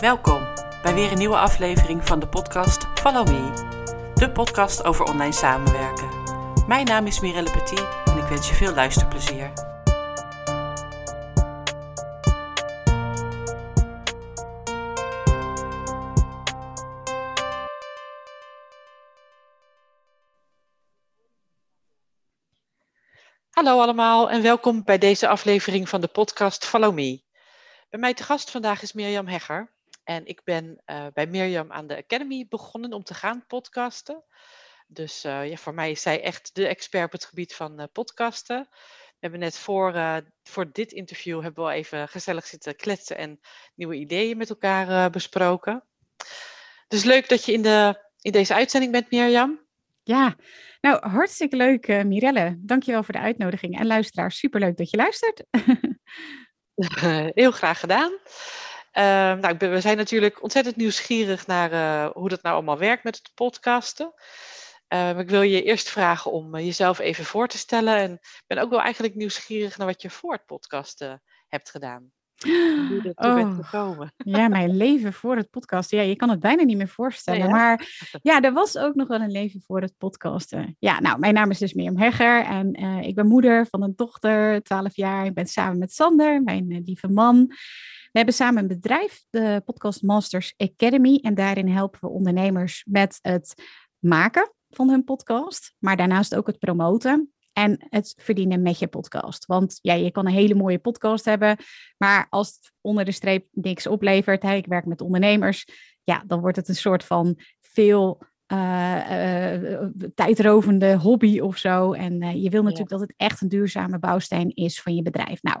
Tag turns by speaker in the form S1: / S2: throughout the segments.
S1: Welkom bij weer een nieuwe aflevering van de podcast Follow Me, de podcast over online samenwerken. Mijn naam is Mirelle Petit en ik wens je veel luisterplezier. Hallo allemaal en welkom bij deze aflevering van de podcast Follow Me. Bij mij te gast vandaag is Mirjam Hegger. En ik ben uh, bij Mirjam aan de Academy begonnen om te gaan podcasten. Dus uh, ja, voor mij is zij echt de expert op het gebied van uh, podcasten. We hebben net voor, voor dit interview hebben we al even gezellig zitten kletsen en nieuwe ideeën met elkaar besproken. Dus leuk dat je in, de, in deze uitzending bent, Mirjam.
S2: Ja, nou hartstikke leuk, uh, Mirelle. Dankjewel voor de uitnodiging. En luisteraars, superleuk dat je luistert.
S1: Heel graag gedaan. Uh, nou, we zijn natuurlijk ontzettend nieuwsgierig naar uh, hoe dat nou allemaal werkt met het podcasten. Uh, ik wil je eerst vragen om uh, jezelf even voor te stellen. En ik ben ook wel eigenlijk nieuwsgierig naar wat je voor het podcasten hebt gedaan. Hoe
S2: oh, bent gekomen. Ja, mijn leven voor het podcasten. Ja, je kan het bijna niet meer voorstellen. Maar ja, er was ook nog wel een leven voor het podcasten. Ja, nou, mijn naam is dus Mirjam Hegger. En ik ben moeder van een dochter, 12 jaar. Ik ben samen met Sander, mijn lieve man. We hebben samen een bedrijf, de Podcast Masters Academy. En daarin helpen we ondernemers met het maken van hun podcast. Maar daarnaast ook het promoten en het verdienen met je podcast. Want ja, je kan een hele mooie podcast hebben, maar als het onder de streep niks oplevert, hè, ik werk met ondernemers, ja, dan wordt het een soort van veel uh, uh, tijdrovende hobby of zo. En uh, je wil natuurlijk ja. dat het echt een duurzame bouwsteen is van je bedrijf. Nou,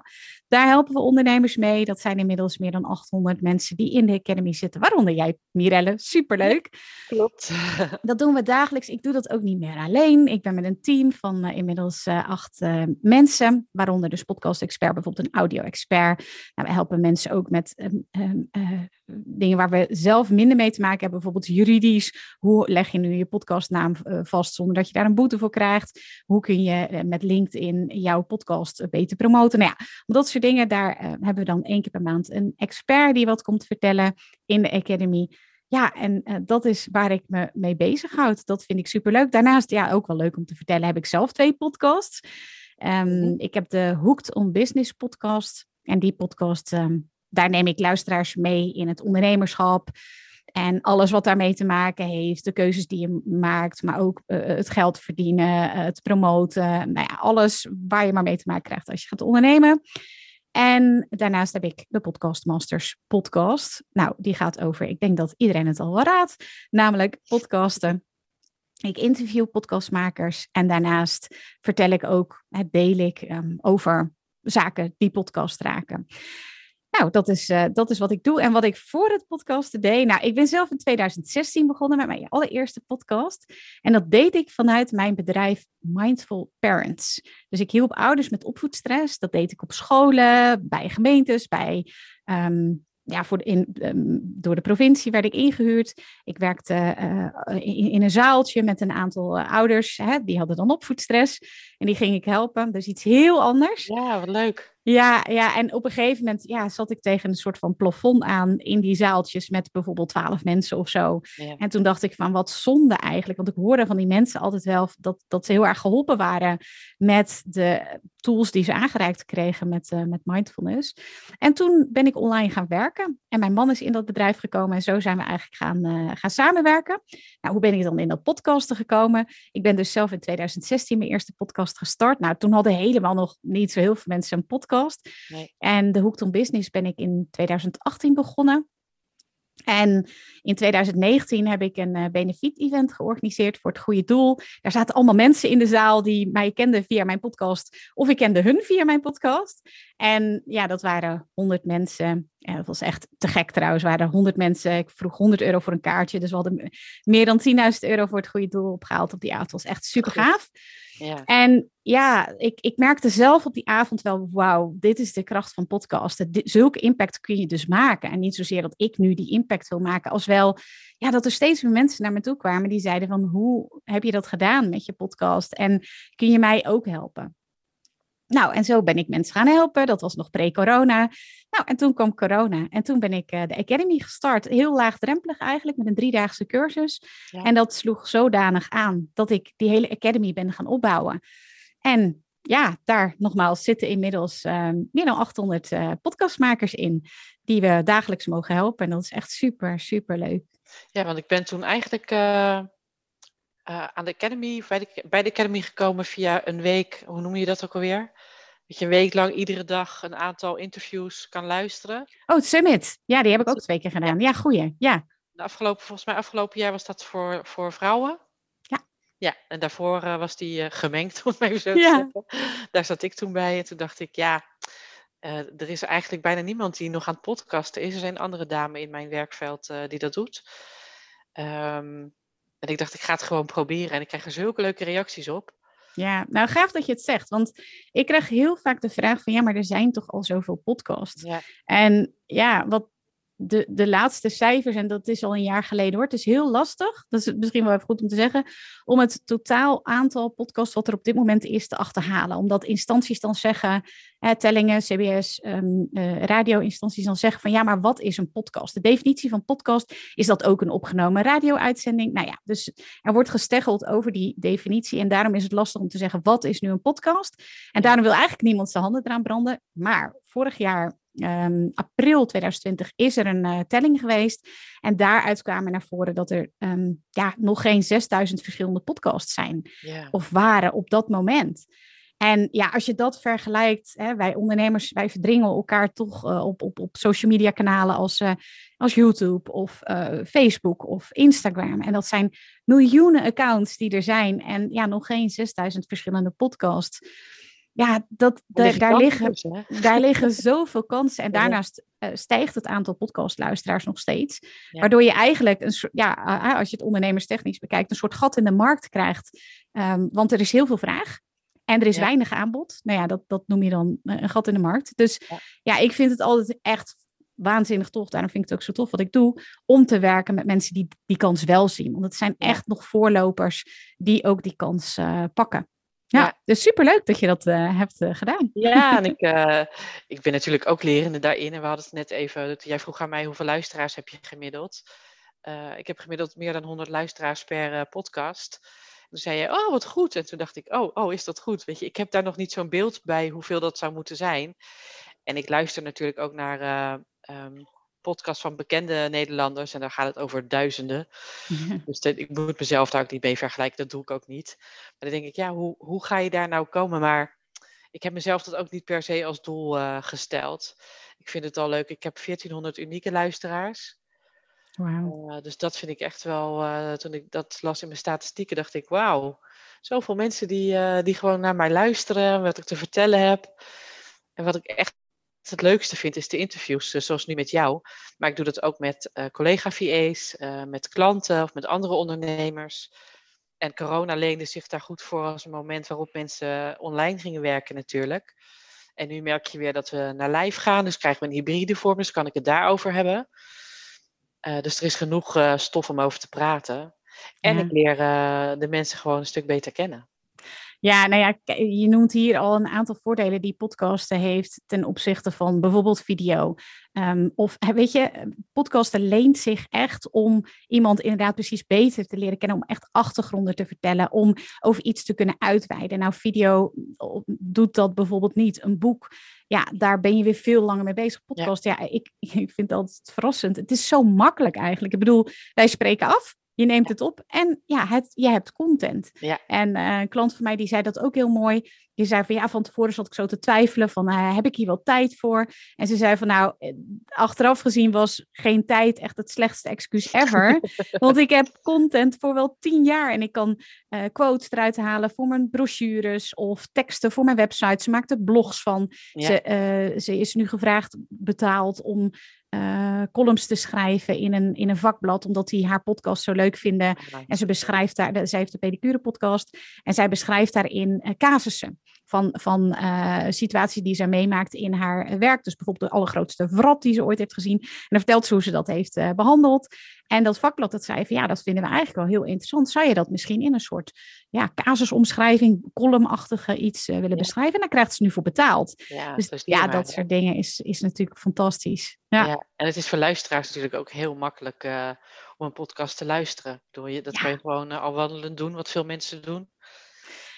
S2: daar helpen we ondernemers mee. Dat zijn inmiddels meer dan 800 mensen die in de Academy zitten, waaronder jij, Mirelle. Superleuk.
S1: Klopt.
S2: Dat doen we dagelijks. Ik doe dat ook niet meer alleen. Ik ben met een team van inmiddels acht mensen, waaronder dus podcast-expert, bijvoorbeeld een audio-expert. Nou, we helpen mensen ook met dingen waar we zelf minder mee te maken hebben, bijvoorbeeld juridisch. Hoe leg je nu je podcastnaam uh, vast zonder dat je daar een boete voor krijgt? Hoe kun je uh, met LinkedIn jouw podcast uh, beter promoten? Nou ja, dat soort dingen, daar hebben we dan één keer per maand een expert die wat komt vertellen in de Academy. Ja, en dat is waar ik me mee bezighoud. Dat vind ik superleuk. Daarnaast, ja, ook wel leuk om te vertellen, heb ik zelf twee podcasts. Um, Ik heb de Hooked on Business podcast. En die podcast um, daar neem ik luisteraars mee in het ondernemerschap. En alles wat daarmee te maken heeft, de keuzes die je maakt, maar ook uh, het geld verdienen, het promoten. Nou ja, alles waar je maar mee te maken krijgt als je gaat ondernemen. En daarnaast heb ik de Podcast Masters podcast. Nou, die gaat over, ik denk dat iedereen het al wel raadt, namelijk podcasten. Ik interview podcastmakers en daarnaast vertel ik ook, deel ik um, over zaken die podcast raken. Nou, dat is, uh, dat is wat ik doe. En wat ik voor het podcast deed. Nou, ik ben zelf in 2016 begonnen met mijn allereerste podcast. En dat deed ik vanuit mijn bedrijf Mindful Parents. Dus ik hielp ouders met opvoedstress. Dat deed ik op scholen, bij gemeentes, bij um, ja, voor in, um, door de provincie werd ik ingehuurd. Ik werkte uh, in, in, een zaaltje met een aantal ouders. Hè, die hadden dan opvoedstress. En die ging ik helpen. Dus iets heel anders.
S1: Ja, wat leuk.
S2: Ja, ja, en op een gegeven moment ja, zat ik tegen een soort van plafond aan in die zaaltjes met bijvoorbeeld twaalf mensen of zo. Ja. En toen dacht ik van wat zonde eigenlijk, want ik hoorde van die mensen altijd wel dat, dat ze heel erg geholpen waren met de tools die ze aangereikt kregen met, uh, met mindfulness. En toen ben ik online gaan werken en mijn man is in dat bedrijf gekomen en zo zijn we eigenlijk gaan, uh, gaan samenwerken. Nou, hoe ben ik dan in dat podcasten gekomen? Ik ben dus zelf in 2016 mijn eerste podcast gestart. Nou, toen hadden helemaal nog niet zo heel veel mensen een podcast. Nee. En de Hooked on Business ben ik in 2018 begonnen. En in 2019 heb ik een uh, benefiet-event georganiseerd voor het goede doel. Daar zaten allemaal mensen in de zaal die mij kenden via mijn podcast. Of ik kende hun via mijn podcast. En ja, dat waren 100 mensen. Ja, dat was echt te gek trouwens. Er waren 100 mensen. Ik vroeg 100 euro voor een kaartje. Dus we hadden meer dan 10.000 euro voor het goede doel opgehaald op die avond. Dat was echt super gaaf. En ja, ik, ik merkte zelf op die avond wel, wauw, dit is de kracht van podcasten. zulke impact kun je dus maken. En niet zozeer dat ik nu die impact wil maken, als wel ja, dat er steeds meer mensen naar me toe kwamen die zeiden van, hoe heb je dat gedaan met je podcast? En kun je mij ook helpen? Nou, en zo ben ik mensen gaan helpen. Dat was nog pre-corona. Nou, en toen kwam corona. En toen ben ik uh, de Academy gestart. Heel laagdrempelig eigenlijk, met een driedaagse cursus. En dat sloeg zodanig aan dat ik die hele Academy ben gaan opbouwen. En ja, daar nogmaals zitten inmiddels uh, meer dan 800 uh, podcastmakers in. Die we dagelijks mogen helpen. En dat is echt super, super leuk.
S1: Ja, want ik ben toen eigenlijk uh, aan de Academy, bij de, bij de Academy gekomen via een week, hoe noem je dat ook alweer? Dat je een week lang iedere dag een aantal interviews kan luisteren.
S2: Oh, het Summit. Ja, die heb ik ook twee keer gedaan. Ja, goeie. Ja.
S1: De afgelopen, volgens mij afgelopen jaar was dat voor, voor vrouwen.
S2: Ja.
S1: Ja, en daarvoor uh, was die uh, gemengd, om het even zo te ja. zeggen. Daar zat ik toen bij en toen dacht ik, ja, uh, er is eigenlijk bijna niemand die nog aan het podcasten is. Er zijn andere dame in mijn werkveld die dat doet. Um, en ik dacht, ik ga het gewoon proberen. En ik krijg er zulke leuke reacties op.
S2: Ja, nou gaaf dat je het zegt. Want ik krijg heel vaak de vraag van ja, maar er zijn toch al zoveel podcasts.
S1: Ja.
S2: En ja, wat de, de laatste cijfers, en dat is al een jaar geleden hoor, het is heel lastig, dat is misschien wel even goed om te zeggen, om het totaal aantal podcasts wat er op dit moment is te achterhalen. Omdat instanties dan zeggen, eh, tellingen, CBS, um, uh, radio-instanties dan zeggen van ja, maar wat is een podcast? De definitie van podcast, is dat ook een opgenomen radio-uitzending? Nou ja, dus er wordt gesteggeld over die definitie en daarom is het lastig om te zeggen wat is nu een podcast? En daarom wil eigenlijk niemand zijn handen eraan branden. Maar vorig jaar um, april 2020 is er een uh, telling geweest. En daaruit kwamen naar voren dat er um, ja, nog geen 6000 verschillende podcasts zijn.
S1: Yeah.
S2: Of waren op dat moment. En ja, als je dat vergelijkt, hè, wij ondernemers, wij verdringen elkaar toch uh, op, op, op social media kanalen als, uh, als YouTube of uh, Facebook of Instagram. En dat zijn miljoenen accounts die er zijn en ja, nog geen 6000 verschillende podcasts ja, dat, daar, daar liggen,
S1: tussen,
S2: daar liggen zoveel kansen. En daarnaast uh, stijgt het aantal podcastluisteraars nog steeds. Ja. Waardoor je eigenlijk, een soort, ja, uh, als je het ondernemerstechnisch bekijkt, een soort gat in de markt krijgt. Um, want er is heel veel vraag. En er is ja. weinig aanbod. Nou ja, dat, dat noem je dan een gat in de markt. Dus ja. ik vind het altijd echt waanzinnig tof. Daarom vind ik het ook zo tof wat ik doe. Om te werken met mensen die die kans wel zien. Want het zijn echt nog voorlopers die ook die kans uh, pakken. Ja, dus superleuk dat je dat uh, hebt uh, gedaan.
S1: Ja, en ik, uh, ik ben natuurlijk ook lerende daarin. En we hadden het net even, jij vroeg aan mij hoeveel luisteraars heb je gemiddeld. ik heb gemiddeld meer dan 100 luisteraars per podcast. En toen zei je, oh wat goed. En toen dacht ik, oh, oh is dat goed? Weet je, ik heb daar nog niet zo'n beeld bij hoeveel dat zou moeten zijn. En ik luister natuurlijk ook naar um, podcast van bekende Nederlanders. En daar gaat het over duizenden. Ja. Dus ik moet mezelf daar ook niet mee vergelijken. Dat doe ik ook niet. Maar dan denk ik, ja, hoe, hoe ga je daar nou komen? Maar ik heb mezelf dat ook niet per se als doel uh, gesteld. Ik vind het al leuk. Ik heb 1400 unieke luisteraars.
S2: Wow.
S1: Uh, dus dat vind ik echt wel. Uh, toen ik dat las in mijn statistieken, dacht ik: wauw, zoveel mensen die, die gewoon naar mij luisteren, wat ik te vertellen heb. En wat ik echt het leukste vind, is de interviews, zoals nu met jou. Maar ik doe dat ook met uh, collega-VA's, uh, met klanten of met andere ondernemers. En corona leende zich daar goed voor als een moment waarop mensen online gingen werken natuurlijk. En nu merk je weer dat we naar live gaan, dus krijgen we een hybride vorm, dus kan ik het daarover hebben. Uh, dus er is genoeg stof om over te praten. En ja. ik leer de mensen gewoon een stuk beter kennen.
S2: Ja, nou ja, je noemt hier al een aantal voordelen die podcasten heeft ten opzichte van bijvoorbeeld video. Um, of weet je, podcasten leent zich echt om iemand inderdaad precies beter te leren kennen, om echt achtergronden te vertellen, om over iets te kunnen uitweiden. Nou, video doet dat bijvoorbeeld niet. Een boek, ja, daar ben je weer veel langer mee bezig. Podcast, ja, ja ik, ik vind dat verrassend. Het is zo makkelijk eigenlijk. Ik bedoel, wij spreken af. Je neemt het op en ja, het, je hebt content.
S1: Ja.
S2: En uh, een klant van mij die zei dat ook heel mooi. Die zei van ja, van tevoren zat ik zo te twijfelen van uh, heb ik hier wel tijd voor? En ze zei van nou, eh, achteraf gezien was geen tijd echt het slechtste excuus ever. Want ik heb content voor wel tien jaar en ik kan uh, quotes eruit halen voor mijn brochures of teksten voor mijn website. Ze maakt er blogs van. Ja. Ze, ze is nu gevraagd betaald om uh, columns te schrijven in een, in een vakblad, omdat die haar podcast zo leuk vinden. En ze beschrijft daar, zij heeft de pedicure podcast, en zij beschrijft daarin uh, casussen van, van uh, situaties die zij meemaakt in haar werk. Dus bijvoorbeeld de allergrootste wrap die ze ooit heeft gezien. En dan vertelt ze hoe ze dat heeft uh, behandeld. En dat vakblad dat zei van ja, dat vinden we eigenlijk wel heel interessant. Zou je dat misschien in een soort ja, casusomschrijving, columnachtige iets uh, willen ja. beschrijven? En daar krijgt ze nu voor betaald. Ja, dus ja, dat soort dingen is, is natuurlijk fantastisch. Ja. ja.
S1: en het is voor luisteraars natuurlijk ook heel makkelijk om een podcast te luisteren. Door je, dat kan je gewoon al wandelend doen, wat veel mensen doen.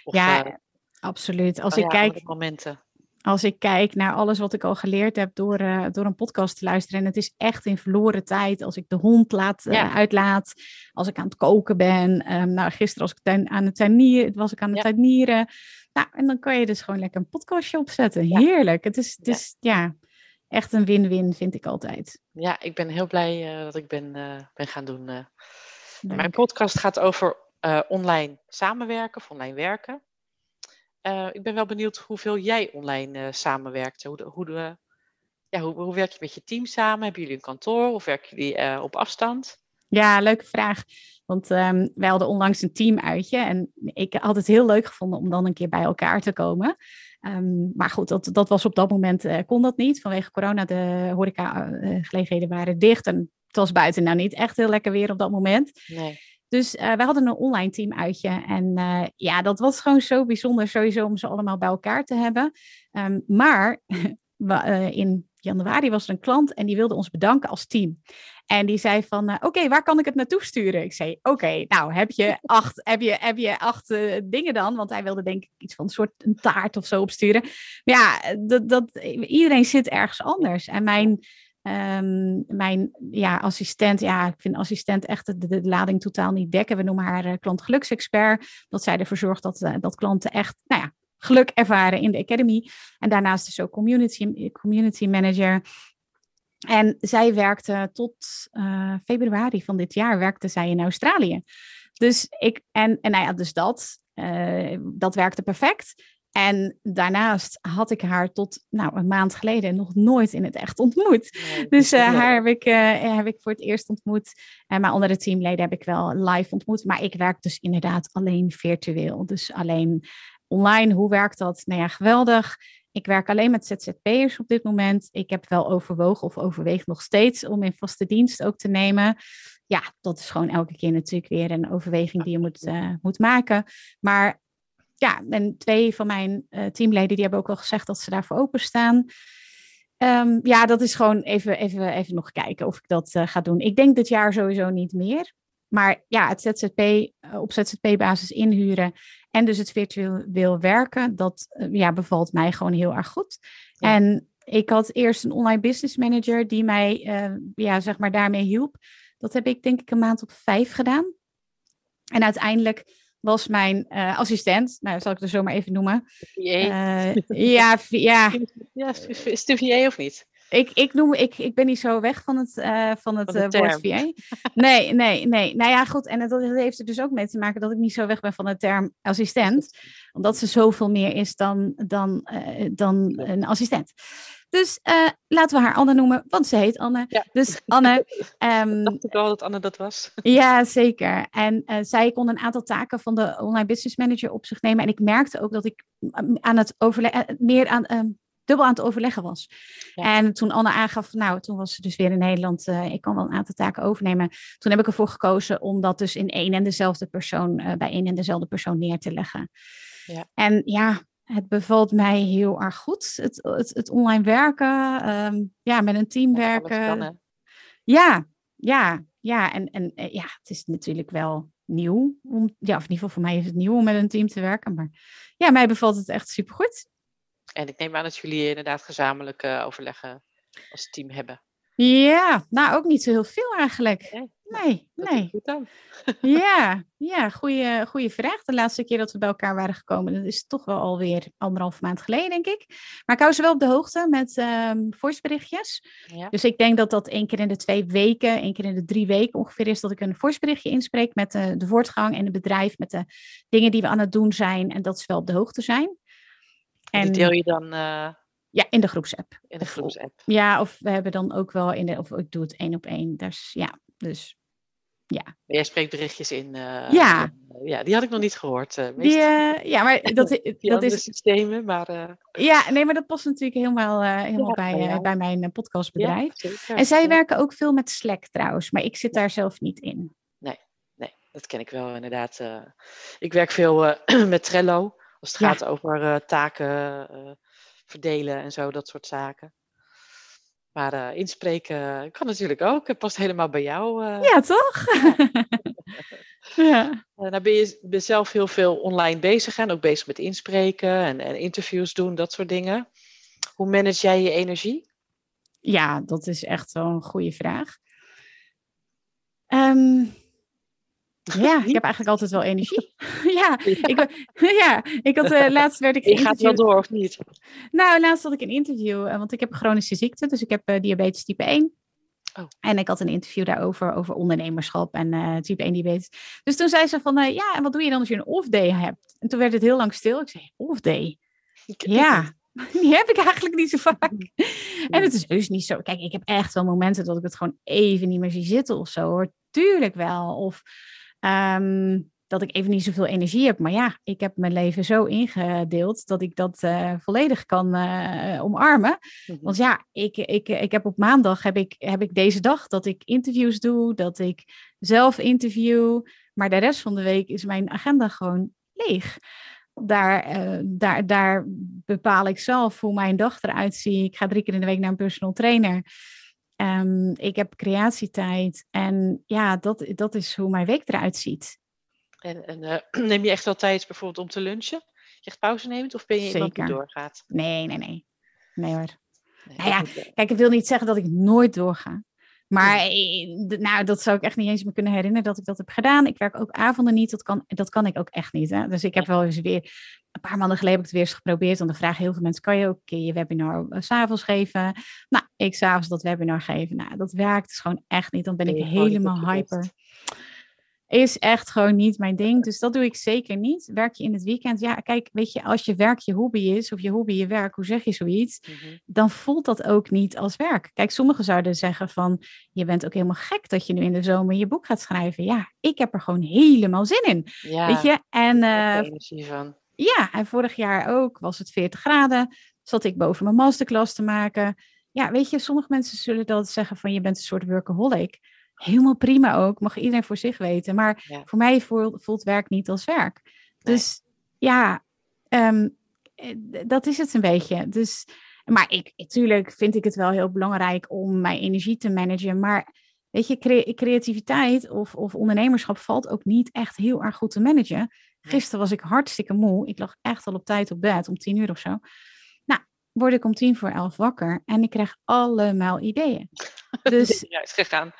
S2: Of, ja, Absoluut. Als, oh, ik kijk, momenten. als ik kijk naar alles wat ik al geleerd heb door, uh, door een podcast te luisteren. En het is echt in verloren tijd. Als ik de hond laat, uh, uitlaat. Als ik aan het koken ben. Um, nou, gisteren was ik tuin, aan het tuinieren. Was ik aan het ja. tuinieren. Nou, en dan kan je dus gewoon lekker een podcastje opzetten. Heerlijk. Het is, het is ja. echt een win-win, vind ik altijd.
S1: Ja, ik ben heel blij uh, dat ik ben, ben gaan doen. Mijn podcast gaat over online samenwerken of online werken. Uh, ik ben wel benieuwd hoeveel jij online uh, samenwerkt. Hoe, de, hoe, de, ja, hoe, hoe, werk je met je team samen? Hebben jullie een kantoor of werken jullie uh, op afstand?
S2: Ja, leuke vraag. Want um, wij hadden onlangs een teamuitje en ik had het heel leuk gevonden om dan een keer bij elkaar te komen. Um, maar goed, dat, dat was op dat moment, kon dat niet. Vanwege corona, de horecagelegenheden waren dicht en het was buiten nou niet echt heel lekker weer op dat moment. Nee. Dus uh, we hadden een online team uitje. En uh, ja, dat was gewoon zo bijzonder sowieso om ze allemaal bij elkaar te hebben. Um, maar uh, in januari was er een klant en die wilde ons bedanken als team. En die zei van, oké, okay, waar kan ik het naartoe sturen? Ik zei, oké, okay, nou, heb je acht, heb je, heb je acht dingen dan? Want hij wilde denk ik iets van een soort een taart of zo opsturen. Maar ja, dat, dat, iedereen zit ergens anders. En mijn Um, mijn ja, assistent, ja, ik vind assistent echt de, de, lading totaal niet dekken. We noemen haar uh, klantgeluksexpert. Dat zij ervoor zorgt dat, uh, dat klanten echt nou ja, geluk ervaren in de academy. En daarnaast is ook community, community manager. En zij werkte tot uh, februari van dit jaar werkte zij in Australië. Dus ik, en, en nou ja, dus dat, dat werkte perfect. En daarnaast had ik haar tot nou, een maand geleden nog nooit in het echt ontmoet. dus uh, haar heb ik, uh, heb ik voor het eerst ontmoet. En mijn andere teamleden heb ik wel live ontmoet. Maar ik werk dus inderdaad alleen virtueel. Dus alleen online. Hoe werkt dat? Nou ja, geweldig. Ik werk alleen met ZZP'ers op dit moment. Ik heb wel overwogen of overweeg nog steeds om in vaste dienst ook te nemen. Ja, dat is gewoon elke keer natuurlijk weer een overweging die je moet, uh, moet maken. Maar ja, en twee van mijn uh, teamleden die hebben ook wel gezegd dat ze daarvoor openstaan. Um, ja, dat is gewoon even, even, even nog kijken of ik dat uh, ga doen. Ik denk dit jaar sowieso niet meer. Maar ja, het ZZP, uh, op ZZP-basis inhuren en dus het virtueel wil werken, dat ja, bevalt mij gewoon heel erg goed. Ja. En ik had eerst een online business manager die mij ja, zeg maar daarmee hielp. Dat heb ik denk ik een maand op vijf gedaan. En uiteindelijk was mijn uh, assistent. Nou, zal ik het zo maar even noemen.
S1: Uh,
S2: ja, ja.
S1: ja. Is het VA of niet?
S2: Ik, ik, noem, ik, ik ben niet zo weg van het, uh, van het van woord VA. Nee, nee, nee. Nou ja, goed. En dat heeft er dus ook mee te maken dat ik niet zo weg ben van de term assistent. Omdat ze zoveel meer is dan, dan, dan een assistent. Dus uh, laten we haar Anne noemen, want ze heet Anne. Ja. Dus Anne. Um,
S1: dacht ik al dat Anne dat was.
S2: Ja, zeker. En uh, zij kon een aantal taken van de online business manager op zich nemen. En ik merkte ook dat ik mm, aan het overleggen, eh, meer aan, uh, dubbel aan het overleggen was. Ja. En toen Anne aangaf, nou, toen was ze dus weer in Nederland, uh, ik kan wel een aantal taken overnemen. Toen heb ik ervoor gekozen om dat dus in één en dezelfde persoon, uh, bij één en dezelfde persoon neer te leggen. Ja. En ja, het bevalt mij heel erg goed. Het, het, het online werken, um, ja, met een team werken. Ja, ja, ja. En, en eh, ja, het is natuurlijk wel nieuw. Om, ja, of in ieder geval voor mij is het nieuw om met een team te werken. Maar ja, mij bevalt het echt supergoed.
S1: En ik neem aan dat jullie inderdaad gezamenlijk uh, overleggen als team hebben.
S2: Ja, nou ook niet zo heel veel eigenlijk. Nee, nee. ja, ja goede, goede vraag. De laatste keer dat we bij elkaar waren gekomen, dat is toch wel alweer anderhalf maand geleden, denk ik. Maar ik hou ze wel op de hoogte met um, voiceberichtjes. Ja. Dus ik denk dat dat één keer in de twee weken, één keer in de drie weken ongeveer is dat ik een voiceberichtje inspreek met de, de voortgang en het bedrijf, met de dingen die we aan het doen zijn en dat ze wel op de hoogte zijn.
S1: En, en die deel je dan... Uh
S2: ja, in de groepsapp.
S1: In de groepsapp.
S2: Ja, of we hebben dan ook wel in de, of ik doe het één op één. Dus ja, dus. Ja.
S1: Jij spreekt berichtjes in. Uh,
S2: ja.
S1: ja, die had ik nog niet gehoord. Uh,
S2: die, ja, maar dat, dat is.
S1: systemen, maar.
S2: Ja, nee, maar dat past natuurlijk helemaal, helemaal
S1: Ja,
S2: bij,
S1: ja.
S2: bij mijn podcastbedrijf.
S1: Ja,
S2: en zij werken ook veel met Slack trouwens, maar ik zit daar zelf niet in.
S1: Nee, dat ken ik wel inderdaad. eh. ik werk veel eh, met Trello. Als het gaat over eh, taken eh, verdelen en zo, dat soort zaken. Maar eh, inspreken kan natuurlijk ook. Het past helemaal bij jou. eh.
S2: Ja, toch? ja.
S1: Eh, nou ben je ben zelf heel veel online bezig en ook bezig met inspreken en, en interviews doen, dat soort dingen. Hoe manage jij je energie?
S2: Ja, dat is echt wel een goede vraag. Ehm, ja, ik heb eigenlijk altijd wel energie. ja, ik, ja, ik had eh, laatst werd ik
S1: Je gaat wel door of niet?
S2: Nou, laatst had ik een interview, eh, want ik heb een chronische ziekte, dus ik heb eh, diabetes type 1.
S1: Oh.
S2: En ik had een interview daarover, over ondernemerschap en type 1 diabetes. Dus toen zei ze van, ja, en wat doe je dan als je een off-day hebt? En toen werd het heel lang stil. Ik zei, off-day? Ja, die heb ik eigenlijk niet zo vaak. En het is heus niet zo. Kijk, ik heb echt wel momenten dat ik het gewoon even niet meer zie zitten of zo hoor. Tuurlijk wel. Of ehm, dat ik even niet zoveel energie heb. Maar ja, ik heb mijn leven zo ingedeeld dat ik dat eh, volledig kan eh, omarmen.
S1: niet.
S2: Want ja, ik, ik, ik heb op maandag heb ik, heb ik deze dag dat ik interviews doe, dat ik zelf interview. Maar de rest van de week is mijn agenda gewoon leeg. Daar, eh, daar, daar bepaal ik zelf hoe mijn dag eruit ziet. Ik ga drie keer in de week naar een personal trainer. Ehm, ik heb creatietijd. En ja, dat, dat is hoe mijn week eruit ziet.
S1: En, en eh, neem je echt wel tijd bijvoorbeeld om te lunchen? Je echt pauze neemt of ben je iemand die
S2: Zeker.
S1: doorgaat?
S2: Nee, nee, nee. Nee hoor.
S1: Nee,
S2: Nou ja. Kijk, ik wil niet zeggen dat ik nooit doorga. Maar eh, nou, dat zou ik echt niet eens me kunnen herinneren dat ik dat heb gedaan. Ik werk ook avonden niet. Dat kan, dat kan ik ook echt niet. Hè? Dus ik heb wel eens weer, een paar maanden geleden heb ik het weer eens geprobeerd. Want dan vragen heel veel mensen, kan je ook je webinar eh, 's s'avonds geven? Nou, ik s'avonds dat webinar geven. Nou, dat werkt dus gewoon echt niet. Dan ben ik helemaal hyper. Is echt gewoon niet mijn ding. Dus dat doe ik zeker niet. Werk je in het weekend? Ja, kijk, weet je, als je werk je hobby is, of je hobby je werk, hoe zeg je zoiets?
S1: Mhm.
S2: dan voelt dat ook niet als werk. Kijk, sommigen zouden zeggen van, je bent ook helemaal gek dat je nu in de zomer je boek gaat schrijven. Ja, ik heb er gewoon helemaal zin in,
S1: Ja,
S2: weet je. En
S1: energie van.
S2: ja, en vorig jaar ook was het 40 graden, zat ik boven mijn masterclass te maken. Ja, weet je, sommige mensen zullen dat zeggen van, je bent een soort workaholic. Helemaal prima ook, mag iedereen voor zich weten. Maar
S1: Ja.
S2: voor mij voelt, voelt werk niet als werk.
S1: Nee.
S2: Dus ja, ehm, eh, dat is het een beetje. Dus, maar ik, natuurlijk vind ik het wel heel belangrijk om mijn energie te managen. Maar weet je, cre- creativiteit of, of ondernemerschap valt ook niet echt heel erg goed te managen. Gisteren was ik hartstikke moe. Ik lag echt al op tijd op bed, om tien uur of zo. Nou, word ik om tien voor elf wakker en ik krijg allemaal ideeën. Dus
S1: Ja, is gegaan.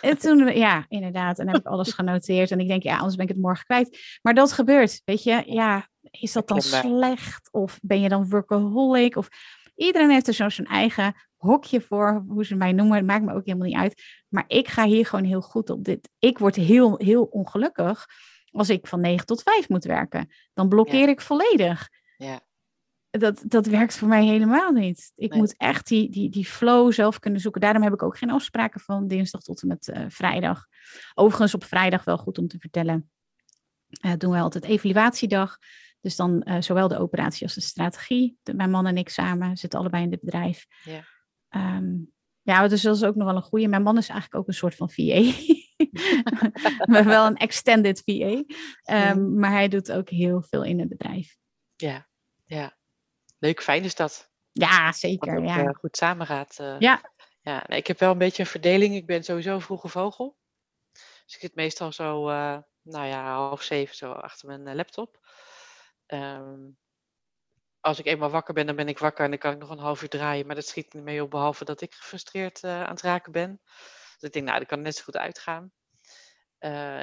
S2: en toen, ja, inderdaad. En heb ik alles genoteerd. En ik denk, ja, anders ben ik het morgen kwijt. Maar dat gebeurt, weet je. Ja, is dat dan slecht? Of ben je dan workaholic? Of iedereen heeft er zo zijn eigen hokje voor, hoe ze mij noemen. Het maakt me ook helemaal niet uit. Maar ik ga hier gewoon heel goed op dit. Ik word heel, heel ongelukkig als ik van 9 tot 5 moet werken. Dan blokkeer ik volledig.
S1: Ja.
S2: Dat, dat werkt voor mij helemaal niet. Ik
S1: Nee.
S2: moet echt die, die, die flow zelf kunnen zoeken. Daarom heb ik ook geen afspraken van dinsdag tot en met eh, vrijdag. Overigens op vrijdag wel goed om te vertellen. eh, doen we altijd evaluatiedag. Dus dan eh, zowel de operatie als de strategie. De, mijn man en ik samen zitten allebei in dit bedrijf.
S1: Ja.
S2: Ehm, ja, dus dat is ook nog wel een goede. Mijn man is eigenlijk ook een soort van VA. maar wel een extended VA. Ehm, maar hij doet ook heel veel in het bedrijf.
S1: Ja, ja. Leuk, fijn is dat.
S2: Ja,
S1: Dat
S2: zeker.
S1: het
S2: Ja.
S1: eh, goed samen gaat. eh.
S2: Ja.
S1: ja nee, ik heb wel een beetje een verdeling. Ik ben sowieso een vroege vogel. Dus ik zit meestal zo, eh, nou ja, half zeven zo achter mijn laptop. Ehm, als ik eenmaal wakker ben, dan ben ik wakker en dan kan ik nog een half uur draaien. Maar dat schiet niet mee op, behalve dat ik gefrustreerd aan het raken ben. Dus ik denk, nou, dat kan net zo goed uitgaan.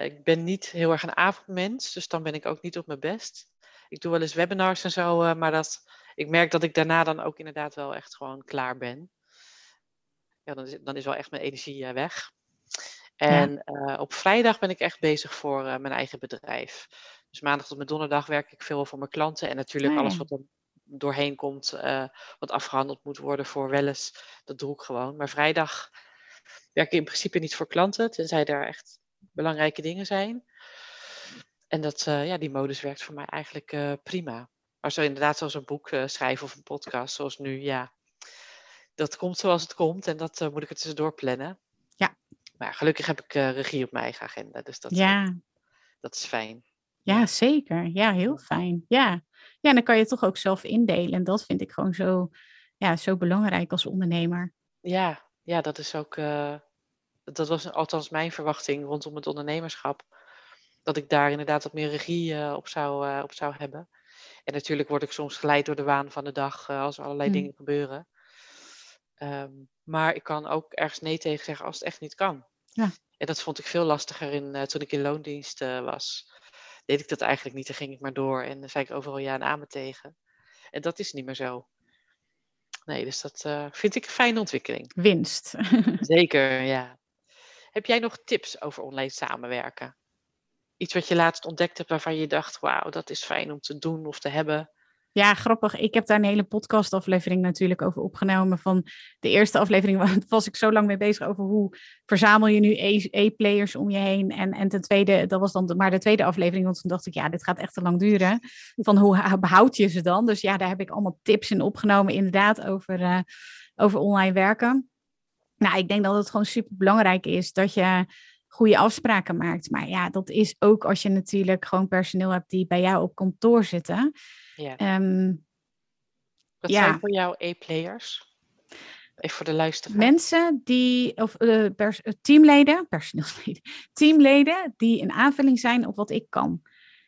S1: Ik ben niet heel erg een avondmens, dus dan ben ik ook niet op mijn best. Ik doe wel eens webinars en zo, maar dat, ik merk dat ik daarna dan ook inderdaad wel echt gewoon klaar ben. Ja, dan is, dan is wel echt mijn energie eh, weg. En eh, op vrijdag ben ik echt bezig voor eh, mijn eigen bedrijf. Dus maandag tot met donderdag werk ik veel voor mijn klanten. En natuurlijk
S2: Ah,
S1: alles wat er doorheen komt, wat afgehandeld moet worden voor Welles, dat doe ik gewoon. Maar vrijdag werk ik in principe niet voor klanten, tenzij daar echt belangrijke dingen zijn. En dat, ja, die modus werkt voor mij eigenlijk prima. Maar zo inderdaad, zoals een boek uh, schrijven of een podcast, zoals nu, ja, dat komt zoals het komt en dat moet ik er tussendoor plannen.
S2: Ja.
S1: Maar gelukkig heb ik regie op mijn eigen agenda, dus dat,
S2: ja.
S1: dat is fijn.
S2: Ja, zeker. Ja, heel fijn. Ja. ja, en dan kan je toch ook zelf indelen. En dat vind ik gewoon zo, ja, zo belangrijk als ondernemer.
S1: Ja, ja dat is ook, dat was althans mijn verwachting rondom het ondernemerschap dat ik daar inderdaad wat meer regie uh, op, zou, uh, op zou hebben. En natuurlijk word ik soms geleid door de waan van de dag uh, als er allerlei mm. dingen gebeuren. Um, maar ik kan ook ergens nee tegen zeggen als het echt niet kan.
S2: Ja.
S1: En dat vond ik veel lastiger in, toen ik in loondienst was. Deed ik dat eigenlijk niet, dan ging ik maar door en dan zei ik overal ja en amen tegen. En dat is niet meer zo. Nee, dus dat vind ik een fijne ontwikkeling.
S2: Winst.
S1: Zeker, ja. Heb jij nog tips over online samenwerken? Iets wat je laatst ontdekt hebt waarvan je dacht, wauw, dat is fijn om te doen of te hebben?
S2: Ja, grappig. Ik heb daar een hele podcastaflevering natuurlijk over opgenomen. Van de eerste aflevering was ik zo lang mee bezig over hoe verzamel je nu e-players om je heen. En, en ten tweede, dat was dan maar de tweede aflevering. Want toen dacht ik, ja, dit gaat echt te lang duren. Van hoe behoud je ze dan? Dus ja, daar heb ik allemaal tips in opgenomen, inderdaad, over, uh, over online werken. Nou, ik denk dat het gewoon super belangrijk is dat je goede afspraken maakt. Maar ja, dat is ook als je natuurlijk gewoon personeel hebt die bij jou op kantoor zitten.
S1: Ja.
S2: Um,
S1: Wat ja. zijn voor jou E-players? Even voor de luisteraar.
S2: Mensen die, of uh, pers teamleden, personeelsleden, teamleden die een aanvulling zijn op wat ik kan.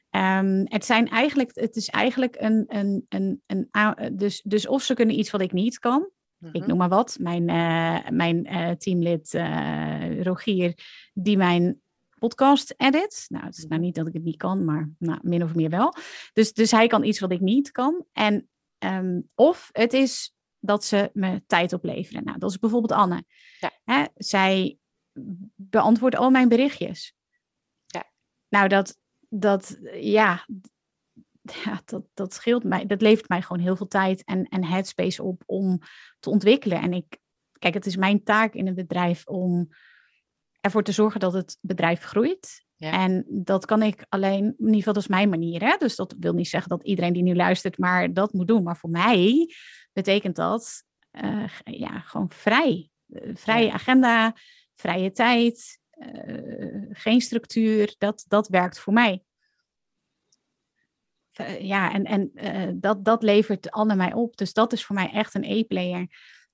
S2: Um, het, zijn eigenlijk, het is eigenlijk een, een, een, een, dus, dus of ze kunnen iets wat ik niet kan, ik mhm. noem maar wat. Mijn, uh, mijn uh, teamlid uh, Rogier, die mijn podcast edit. Nou, het is nou niet dat ik het niet kan, maar nou, min of meer wel. Dus, dus hij kan iets wat ik niet kan. En, um, of het is dat ze me tijd opleveren. Nou, dat is bijvoorbeeld Anne.
S1: Ja.
S2: Hè, zij beantwoordt al mijn berichtjes.
S1: Ja.
S2: Nou, dat, dat, ja, ja, dat, dat scheelt mij. Dat levert mij gewoon heel veel tijd en, en headspace op om te ontwikkelen. En ik, kijk, het is mijn taak in een bedrijf om ervoor te zorgen dat het bedrijf groeit.
S1: Ja.
S2: En dat kan ik alleen, in ieder geval dat is mijn manier. Hè? Dus dat wil niet zeggen dat iedereen die nu luistert maar dat moet doen. Maar voor mij betekent dat uh, ja, gewoon vrij. Uh, vrije ja. agenda, vrije tijd, uh, geen structuur. Dat, dat werkt voor mij. Uh, ja, en, en uh, dat, dat levert Anne mij op. Dus dat is voor mij echt een e-player.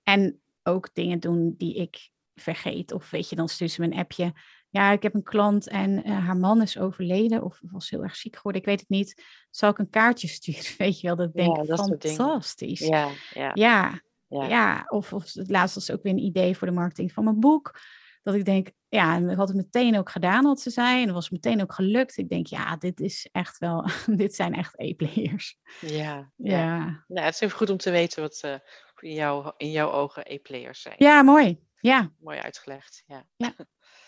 S2: En ook dingen doen die ik vergeet. Of weet je, dan stuurt ze me een appje. Ja, ik heb een klant en uh, haar man is overleden of was heel erg ziek geworden. Ik weet het niet. Zal ik een kaartje sturen? Weet je wel, dat denk ik ja, fantastisch.
S1: Ja, ja.
S2: ja, ja. ja. Of, of het laatste was ook weer een idee voor de marketing van mijn boek. Dat ik denk, ja, en had het meteen ook gedaan wat ze zei. En dat was meteen ook gelukt. Ik denk, ja, dit is echt wel, dit zijn echt e-players.
S1: Ja, ja. ja. Nou, het is even goed om te weten wat uh, in, jou, in jouw ogen e-players zijn.
S2: Ja, mooi. Ja.
S1: Mooi uitgelegd, ja.
S2: ja.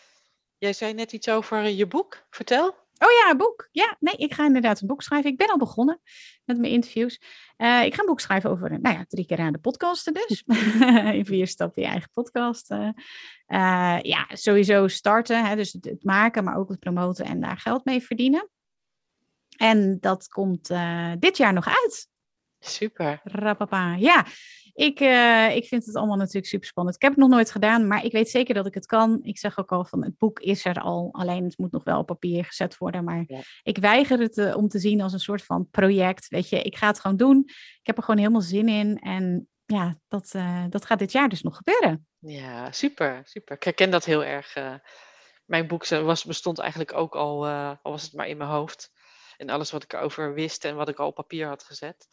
S1: Jij zei net iets over je boek. Vertel.
S2: Oh ja, een boek. Ja, nee, ik ga inderdaad een boek schrijven. Ik ben al begonnen met mijn interviews. Uh, ik ga een boek schrijven over, nou ja, drie keer aan de podcasten dus. in vier stappen je eigen podcast. Uh, uh, ja, sowieso starten, hè, dus het, het, maken, maar ook het promoten en daar geld mee verdienen. En dat komt dit jaar nog uit.
S1: Super.
S2: Rapapa. Ja, ik, uh, ik vind het allemaal natuurlijk super spannend. Ik heb het nog nooit gedaan, maar ik weet zeker dat ik het kan. Ik zeg ook al van het boek is er al, alleen het moet nog wel op papier gezet worden. Maar
S1: ja.
S2: ik weiger het uh, om te zien als een soort van project. Weet je, ik ga het gewoon doen. Ik heb er gewoon helemaal zin in. En ja, dat, uh, dat gaat dit jaar dus nog gebeuren.
S1: Ja, super, super. Ik herken dat heel erg. mijn boek was, bestond eigenlijk ook al, al was het maar in mijn hoofd. En alles wat ik erover wist en wat ik al op papier had gezet.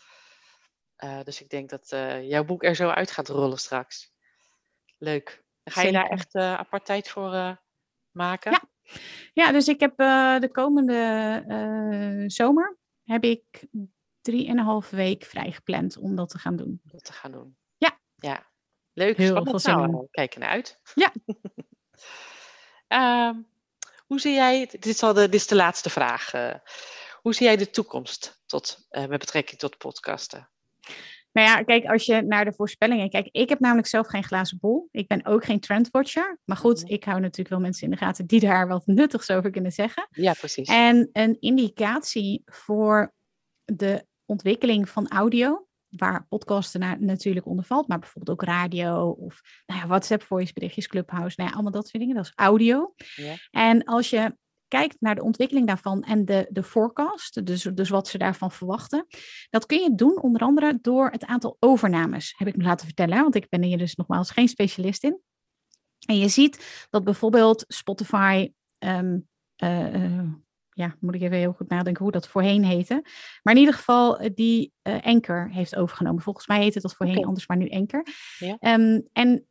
S1: Uh, dus ik denk dat uh, jouw boek er zo uit gaat rollen straks. Leuk. Ga je
S2: Zeker.
S1: daar echt uh, apart tijd voor maken?
S2: Ja. ja, dus ik heb de komende zomer heb ik drieënhalve week vrij gepland om dat te gaan doen.
S1: Dat te gaan doen.
S2: Ja.
S1: Ja. Leuk.
S2: Heel
S1: Spannend.
S2: veel zin
S1: nou, kijk ernaar uit.
S2: Ja.
S1: uh, hoe zie jij, dit is, al de, dit is de laatste vraag. hoe zie jij de toekomst tot, met betrekking tot podcasten?
S2: Nou ja, kijk, als je naar de voorspellingen kijkt. Ik heb namelijk zelf geen glazen bol. Ik ben ook geen trendwatcher. Maar goed,
S1: Mhm.
S2: ik hou natuurlijk wel mensen in de gaten die daar wat nuttigs over kunnen zeggen.
S1: Ja, precies.
S2: En een indicatie voor de ontwikkeling van audio, waar podcasten na- natuurlijk onder valt, maar bijvoorbeeld ook radio of nou ja, WhatsApp voice berichtjes, Clubhouse, nou ja, allemaal dat soort dingen, dat is audio.
S1: Ja.
S2: En als je kijkt naar de ontwikkeling daarvan en de, de forecast, dus, dus wat ze daarvan verwachten, dat kun je doen onder andere door het aantal overnames, heb ik me laten vertellen, want ik ben hier dus nogmaals geen specialist in. En je ziet dat bijvoorbeeld Spotify ehm, eh, eh, ja, moet ik even heel goed nadenken hoe dat voorheen heette. Maar in ieder geval eh, die Anchor heeft overgenomen. Volgens mij heette dat voorheen anders, maar nu Anchor.
S1: Ja.
S2: Ehm, en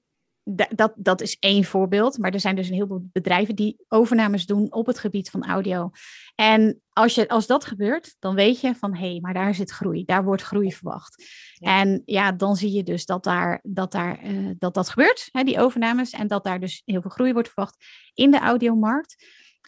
S2: dat, dat is één voorbeeld. Maar er zijn dus een heleboel bedrijven die overnames doen op het gebied van audio. En als, je, als dat gebeurt, dan weet je van hé, hey, maar daar zit groei. Daar wordt groei verwacht.
S1: Ja.
S2: En ja, dan zie je dus dat daar, dat, daar, eh, dat, dat gebeurt, hè, die overnames. En dat daar dus heel veel groei wordt verwacht in de audiomarkt.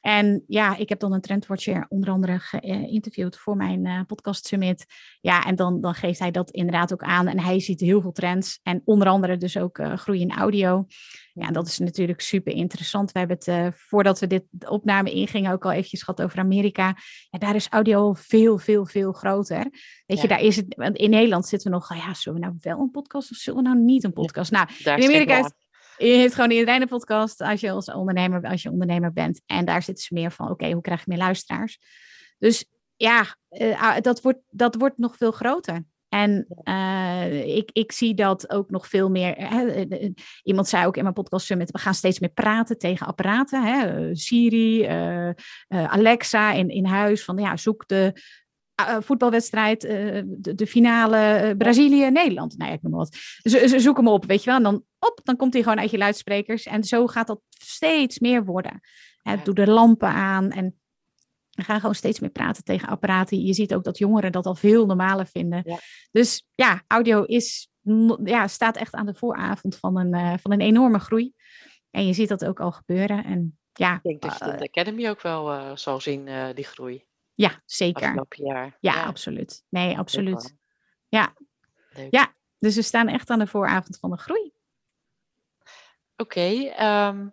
S2: En ja, ik heb dan een trendwatcher onder andere geïnterviewd voor mijn eh, podcast summit. Ja, en dan, dan geeft hij dat inderdaad ook aan. En hij ziet heel veel trends. En onder andere dus ook eh, groei in audio. Ja, en dat is natuurlijk super interessant. We hebben het, eh, voordat we dit opname ingingen, ook al eventjes gehad over Amerika. Ja, daar is audio veel, veel, veel groter. Weet je, daar is het, want in Nederland zitten we nog, ja, zullen we nou wel een podcast of zullen we nou niet een podcast? Nou,
S1: Daar
S2: in
S1: is
S2: Amerika
S1: belang.
S2: Je heeft gewoon iedereen een podcast als je als ondernemer, als je ondernemer bent. En daar zitten ze meer van, oké, hoe krijg je meer luisteraars? Dus ja, eh, ah, dat, wordt, dat wordt nog veel groter. En eh, ik, ik zie dat ook nog veel meer. Hè, eh, iemand zei ook in mijn podcast Summit: we gaan steeds meer praten tegen apparaten. Hè, Siri, Alexa in, in huis. Van ja, zoek de voetbalwedstrijd, eh, de, de finale eh, Brazilië-Nederland. Nou ja, ik noem maar wat. Z- z- zoek hem op, weet je wel. En dan, op, dan komt hij gewoon uit je luidsprekers. En zo gaat dat steeds meer worden. Doe de lampen aan en we gaan gewoon steeds meer praten tegen apparaten. Je ziet ook dat jongeren dat al veel normaler vinden.
S1: Ja.
S2: Dus ja, audio is, ja, staat echt aan de vooravond van een, eh, van een enorme groei. En je ziet dat ook al gebeuren. En ja,
S1: Ik denk dat je
S2: eh,
S1: de Academy ook wel eh, zal zien, eh, die groei.
S2: Ja zeker.
S1: Afgelopen jaar.
S2: Ja, absoluut. Nee, absoluut. Ja.
S1: Leuk.
S2: Ja. Dus we staan echt aan de vooravond van de groei.
S1: Oké, ehm,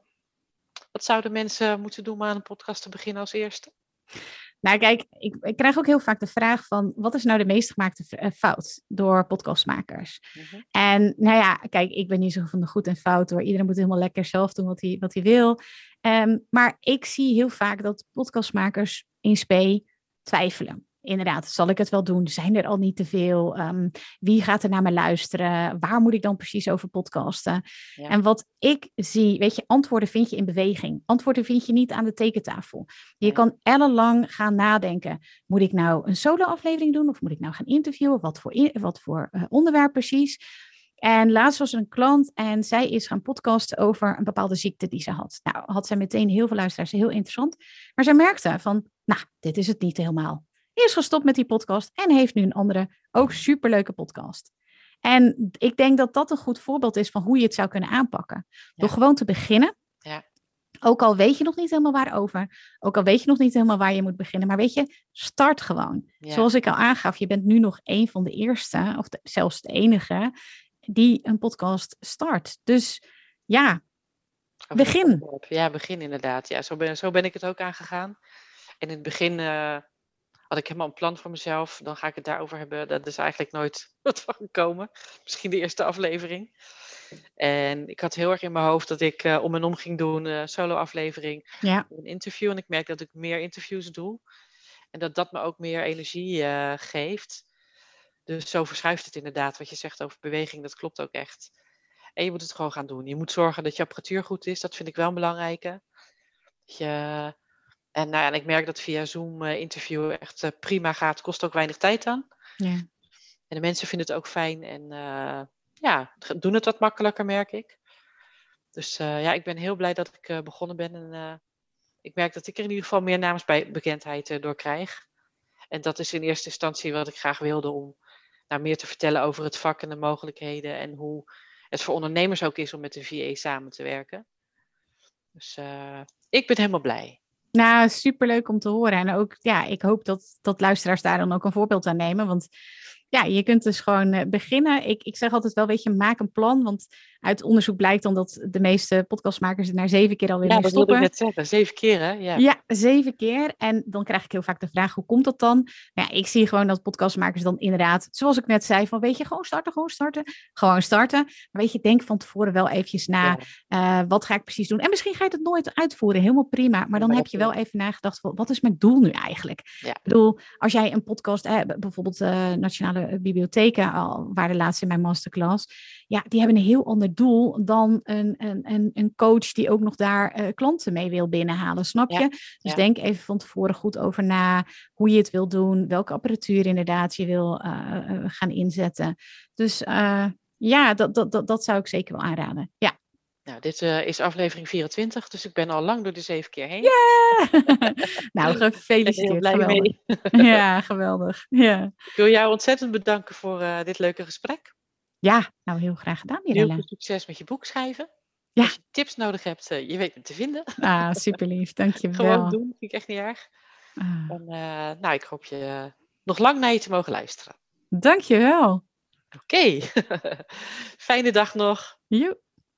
S1: wat zouden mensen moeten doen om aan een podcast te beginnen als eerste?
S2: Nou, kijk, ik, ik krijg ook heel vaak de vraag van wat is nou de meest gemaakte eh, fout door podcastmakers?
S1: Mhm.
S2: En nou ja, kijk, ik ben niet zo van de goed en fout hoor. Iedereen moet helemaal lekker zelf doen wat hij, wat hij wil. Ehm, maar ik zie heel vaak dat podcastmakers in spe twijfelen. Inderdaad, zal ik het wel doen? Zijn er al niet te veel? Ehm, wie gaat er naar me luisteren? Waar moet ik dan precies over podcasten?
S1: Ja.
S2: En wat ik zie, weet je, antwoorden vind je in beweging. Antwoorden vind je niet aan de tekentafel. Je
S1: Nee.
S2: kan ellenlang gaan nadenken. Moet ik nou een solo-aflevering doen? Of moet ik nou gaan interviewen? Wat voor, in- wat voor eh, onderwerp precies? En laatst was er een klant en zij is gaan podcasten over een bepaalde ziekte die ze had. Nou, had zij meteen heel veel luisteraars, heel interessant. Maar zij merkte van, nou, dit is het niet helemaal. Is gestopt met die podcast en heeft nu een andere, ook superleuke podcast. En ik denk dat dat een goed voorbeeld is van hoe je het zou kunnen aanpakken. Door gewoon te beginnen.
S1: Ja.
S2: Ook al weet je nog niet helemaal waarover. Ook al weet je nog niet helemaal waar je moet beginnen. Maar weet je, start gewoon.
S1: Ja.
S2: Zoals ik al aangaf, je bent nu nog een van de eerste, of de- zelfs de enige, die een podcast start. Dus ja, begin.
S1: Ja, begin inderdaad. Ja, zo ben, zo ben ik het ook aangegaan. En in het begin eh, had ik helemaal een plan voor mezelf. Dan ga ik het daarover hebben. Dat is eigenlijk nooit wat van gekomen. Misschien de eerste aflevering. En ik had heel erg in mijn hoofd dat ik eh, om en om ging doen, eh solo aflevering,
S2: ja,
S1: een interview. En ik merk dat ik meer interviews doe. En dat dat me ook meer energie geeft. Dus zo verschuift het inderdaad. Wat je zegt over beweging, dat klopt ook echt. En je moet het gewoon gaan doen. Je moet zorgen dat je apparatuur goed is. Dat vind ik wel een belangrijke. Dat je, en, nou ja, en ik merk dat via Zoom eh, interviewen echt eh, prima gaat. Kost ook weinig tijd dan.
S2: ja.
S1: En de mensen vinden het ook fijn. En eh, ja, doen het wat makkelijker, merk ik. Dus ja, ik ben heel blij dat ik begonnen ben. En ik merk dat ik er in ieder geval meer naamsbekendheid door krijg. En dat is in eerste instantie wat ik graag wilde om nou, meer te vertellen over het vak en de mogelijkheden. En hoe het voor ondernemers ook is om met de VA samen te werken. Dus ik ben helemaal blij.
S2: Nou, superleuk om te horen. En ook, ja, ik hoop dat, dat luisteraars daar dan ook een voorbeeld aan nemen. Want ja, je kunt dus gewoon eh, beginnen. Ik, ik zeg altijd wel, weet je, maak een plan. Want uit onderzoek blijkt dan dat de meeste podcastmakers er na zeven keer alweer
S1: Ja,
S2: mee
S1: dat
S2: stoppen.
S1: wilde ik net zeggen. Zeven keer, hè? Ja.
S2: Ja, zeven keer. En dan krijg ik heel vaak de vraag, hoe komt dat dan? Nou ja, ik zie gewoon dat podcastmakers dan inderdaad, zoals ik net zei, van weet je, gewoon starten, gewoon starten. Gewoon starten. Maar weet je, denk van tevoren wel eventjes na,
S1: Ja.
S2: eh, wat ga ik precies doen? En misschien ga je het nooit uitvoeren, helemaal prima. Maar dan heb
S1: dat
S2: je wel even nagedacht, van, wat is mijn doel nu eigenlijk?
S1: Ja.
S2: Ik bedoel, als jij een podcast, eh, bijvoorbeeld eh, Nationale Bibliotheken, al waren laatst in mijn masterclass, ja, die hebben een heel ander doel dan een, een, een, coach die ook nog daar eh, klanten mee wil binnenhalen, snap
S1: Ja,
S2: je? Dus
S1: ja.
S2: denk even van tevoren goed over na hoe je het wil doen, welke apparatuur inderdaad je wil eh, eh, gaan inzetten. Dus eh, ja, dat, dat, dat, dat zou ik zeker wel aanraden. Ja.
S1: Nou, dit eh, is aflevering 24, dus ik ben al lang door de zeven keer heen.
S2: nou,
S1: ben heel
S2: gefeliciteerd.
S1: blij
S2: geweldig.
S1: mee.
S2: Ja, geweldig. Ja.
S1: Ik wil jou ontzettend bedanken voor eh, dit leuke gesprek.
S2: ja, nou heel graag gedaan,
S1: Heel
S2: Mirella.
S1: veel succes met je boek schrijven.
S2: Ja.
S1: Als je tips nodig hebt, eh, je weet me te vinden.
S2: Ah, super lief. Dank je
S1: Gewoon doen, vind ik echt niet erg.
S2: Ah,
S1: En nou, ik hoop je nog lang naar je te mogen luisteren.
S2: dank je wel.
S1: Oké, fijne dag nog.
S2: Joe.